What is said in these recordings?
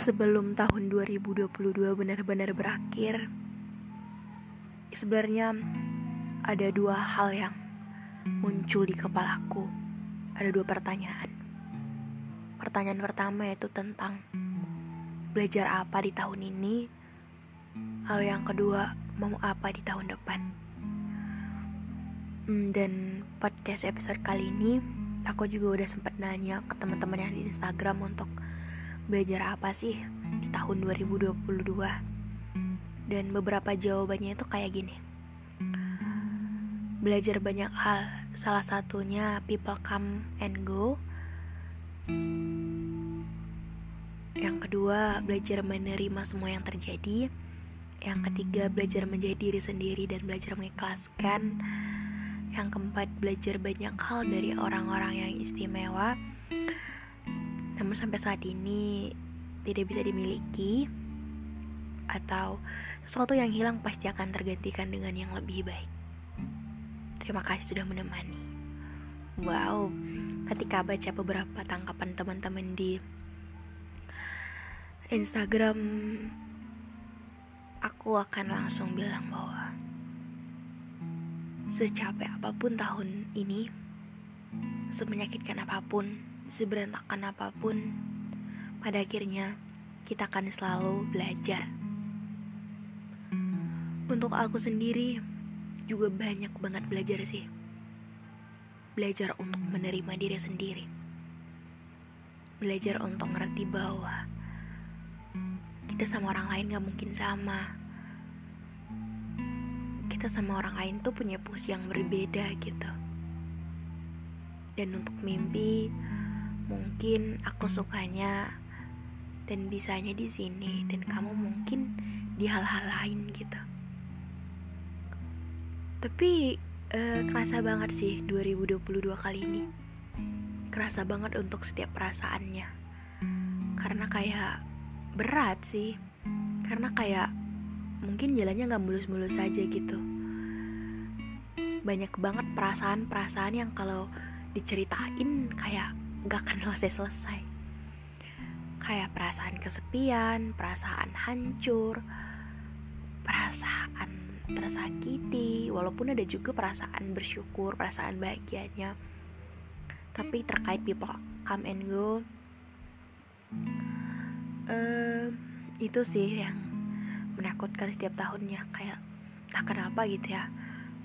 Sebelum tahun 2022 benar-benar berakhir, sebenarnya ada dua hal yang muncul di kepalaku. Ada dua pertanyaan. Pertanyaan pertama yaitu tentang belajar apa di tahun ini. Lalu yang kedua, mau apa di tahun depan. Hmm, Dan podcast episode kali ini, aku juga udah sempat nanya ke teman-teman yang di Instagram untuk belajar apa sih di tahun 2022 dan beberapa jawabannya itu kayak gini. Belajar banyak hal salah satunya people come and go. Yang kedua belajar menerima semua yang terjadi. Yang ketiga belajar menjadi diri sendiri dan belajar mengikhlaskan. Yang keempat belajar banyak hal dari orang-orang yang istimewa namun sampai saat ini tidak bisa dimiliki atau sesuatu yang hilang pasti akan tergantikan dengan yang lebih baik. Terima kasih sudah menemani. Wow, ketika baca beberapa tangkapan teman-teman di Instagram, aku akan langsung bilang bahwa secapek apa pun tahun ini, semenyakitkan apa pun, seberantakan apa pun, pada akhirnya kita akan selalu belajar. Untuk aku sendiri juga banyak banget belajar sih. Belajar untuk menerima diri sendiri. Belajar untuk ngerti bahwa kita sama orang lain gak mungkin sama. Kita sama orang lain tuh punya fungsi yang berbeda gitu. Dan untuk mimpi, mungkin aku sukanya dan bisanya di sini dan kamu mungkin di hal-hal lain gitu. Tapi eh, kerasa banget sih 2022 kali ini. Kerasa banget untuk setiap perasaannya. Karena kayak berat sih. Karena kayak mungkin jalannya nggak mulus-mulus aja gitu. Banyak banget perasaan-perasaan yang kalau diceritain kayak gak akan selesai-selesai kayak perasaan kesepian, perasaan hancur, perasaan tersakiti, walaupun ada juga perasaan bersyukur, perasaan bahagianya. Tapi terkait people come and go, eh, itu sih yang menakutkan setiap tahunnya. Kayak tak kenapa gitu ya,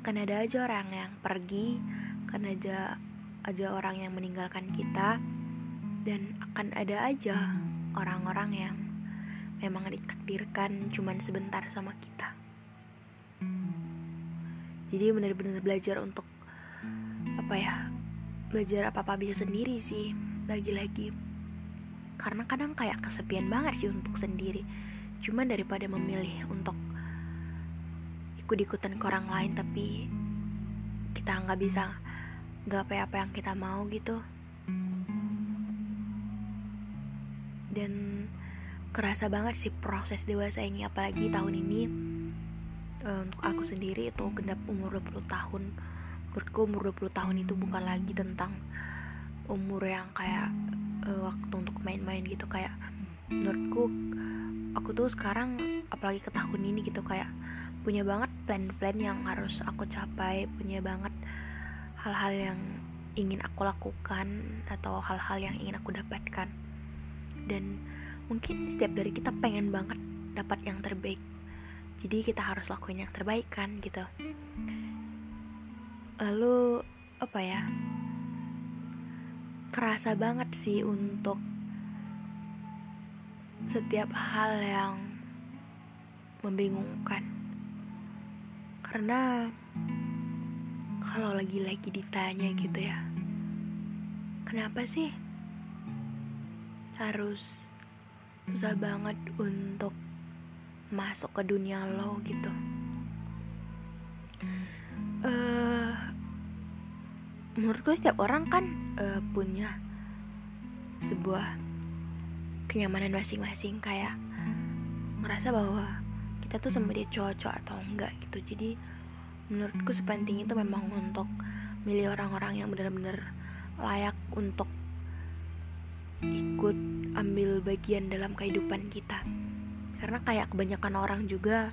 kan ada aja orang yang pergi, kan ada aja orang yang meninggalkan kita, dan akan ada aja orang-orang yang memang ditakdirkan cuman sebentar sama kita. Jadi benar-benar belajar untuk apa ya? Belajar apa-apa bisa sendiri sih, lagi-lagi. Karena kadang kayak kesepian banget sih untuk sendiri. Cuman daripada memilih untuk ikut-ikutan ke orang lain tapi kita nggak bisa nggak apa-apa yang kita mau gitu. dan kerasa banget sih proses dewasa ini apalagi tahun ini. Uh, untuk aku sendiri itu genap umur 20 tahun. Menurutku umur 20 tahun itu bukan lagi tentang umur yang kayak uh, waktu untuk main-main gitu. Kayak menurutku aku tuh sekarang apalagi ke tahun ini gitu kayak punya banget plan-plan yang harus aku capai punya banget hal-hal yang ingin aku lakukan atau hal-hal yang ingin aku dapatkan. Dan mungkin setiap dari kita pengen banget dapat yang terbaik. Jadi kita harus lakuin yang terbaik kan gitu. Lalu apa ya kerasa banget sih untuk setiap hal yang membingungkan. Karena kalau lagi-lagi ditanya gitu ya kenapa sih harus susah banget untuk masuk ke dunia lo? Gitu. Uh, menurutku setiap orang kan uh, punya sebuah kenyamanan masing-masing kayak ngerasa bahwa kita tuh sama dia cocok atau enggak gitu. Jadi menurutku sepenting itu memang untuk milih orang-orang yang benar-benar layak untuk ikut ambil bagian dalam kehidupan kita. Karena kayak kebanyakan orang juga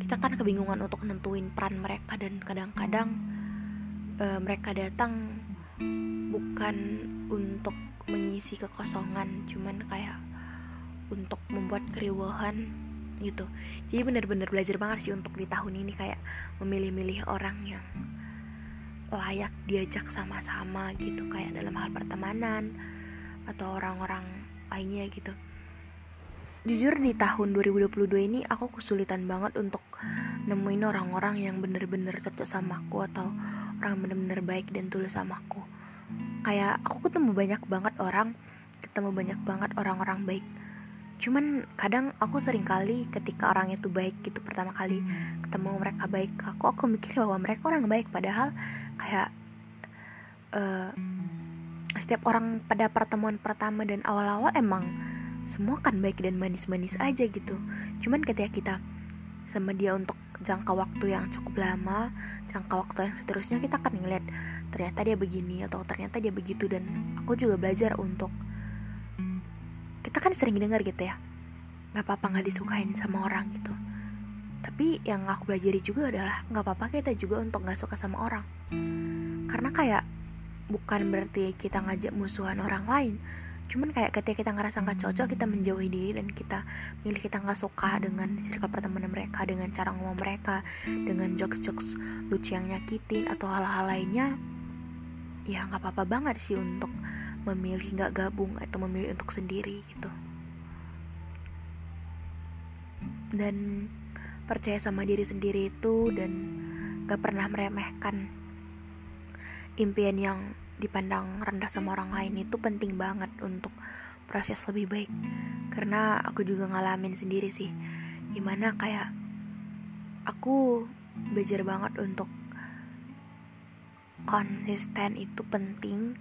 kita kan kebingungan untuk nentuin peran mereka dan kadang-kadang e, mereka datang bukan untuk mengisi kekosongan cuman kayak untuk membuat keriuhan gitu. Jadi benar-benar belajar banget sih untuk di tahun ini kayak memilih-milih orang yang layak diajak sama-sama gitu. Kayak dalam hal pertemanan atau orang-orang lainnya gitu. Jujur di tahun 2022 ini aku kesulitan banget untuk nemuin orang-orang yang bener-bener cocok sama aku atau orang bener-bener baik dan tulus sama aku. Kayak aku ketemu banyak banget orang ketemu banyak banget orang-orang baik cuman kadang aku sering kali ketika orang itu baik gitu pertama kali ketemu mereka baik aku aku mikir bahwa mereka orang baik. Padahal kayak uh, setiap orang pada pertemuan pertama dan awal-awal emang semua kan baik dan manis-manis aja gitu. Cuman ketika kita sama dia untuk jangka waktu yang cukup lama jangka waktu yang seterusnya kita akan ngeliat ternyata dia begini atau ternyata dia begitu. Dan aku juga belajar untuk kita kan sering dengar gitu ya. Nggak apa-apa nggak disukain sama orang gitu. Tapi yang aku pelajari juga adalah nggak apa-apa kita juga untuk nggak suka sama orang. Karena kayak bukan berarti kita ngajak musuhan orang lain. Cuman kayak ketika kita ngerasa nggak cocok kita menjauhi diri dan kita milih kita nggak suka dengan circle pertemanan mereka dengan cara ngomong mereka dengan jokes-jokes lucu yang nyakitin atau hal-hal lainnya ya nggak apa-apa banget sih untuk memilih nggak gabung atau memilih untuk sendiri gitu. Dan percaya sama diri sendiri itu dan gak pernah meremehkan impian yang dipandang rendah sama orang lain itu penting banget untuk proses lebih baik. Karena aku juga ngalamin sendiri sih. Gimana kayak aku belajar banget untuk konsisten itu penting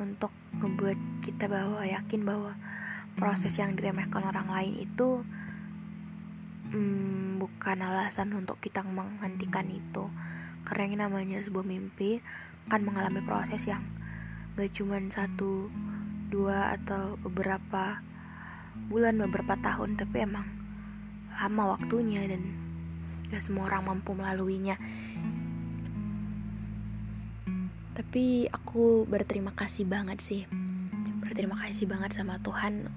untuk membuat kita bahwa yakin bahwa proses yang diremehkan orang lain itu hmm, bukan alasan untuk kita menghentikan itu. Karena yang namanya sebuah mimpi akan mengalami proses yang gak cuma satu dua atau beberapa bulan beberapa tahun tapi emang lama waktunya dan gak semua orang mampu melaluinya tapi aku berterima kasih banget sih. Berterima kasih banget sama Tuhan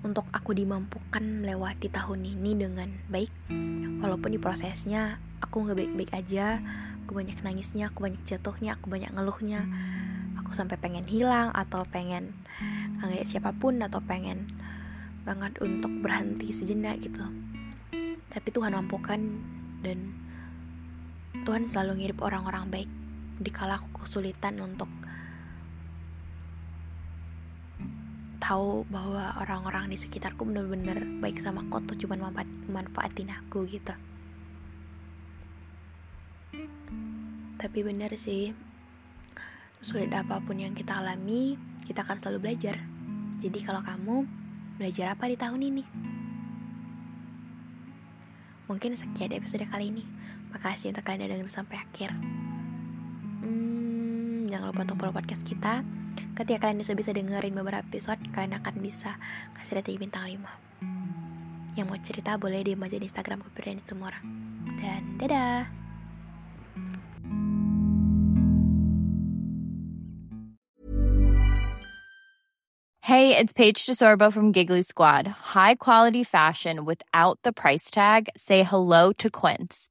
untuk aku dimampukan melewati tahun ini dengan baik. Walaupun di prosesnya aku nggak baik-baik aja aku banyak nangisnya aku banyak jatuhnya aku banyak ngeluhnya. Aku sampai pengen hilang atau pengen ngeliat siapa pun atau pengen banget untuk berhenti sejenak gitu. Tapi Tuhan mampukan dan Tuhan selalu ngirim orang-orang baik dikala aku kesulitan untuk tahu bahwa orang-orang di sekitarku bener-bener baik sama aku tuh cuma manfaatin aku gitu. Tapi bener sih sulit apa pun yang kita alami kita akan selalu belajar. Jadi kalau kamu belajar apa di tahun ini? Mungkin sekian episode kali ini. Makasih untuk kalian yang dengar sampai akhir jangan lupa untuk follow podcast kita ketika kalian bisa bisa dengerin beberapa episode kalian akan bisa kasih rating bintang 5 yang mau cerita boleh DM aja di Instagram semua orang dan dadah Hey, it's Paige DeSorbo from Giggly Squad. High quality fashion without the price tag. Say hello to Quince.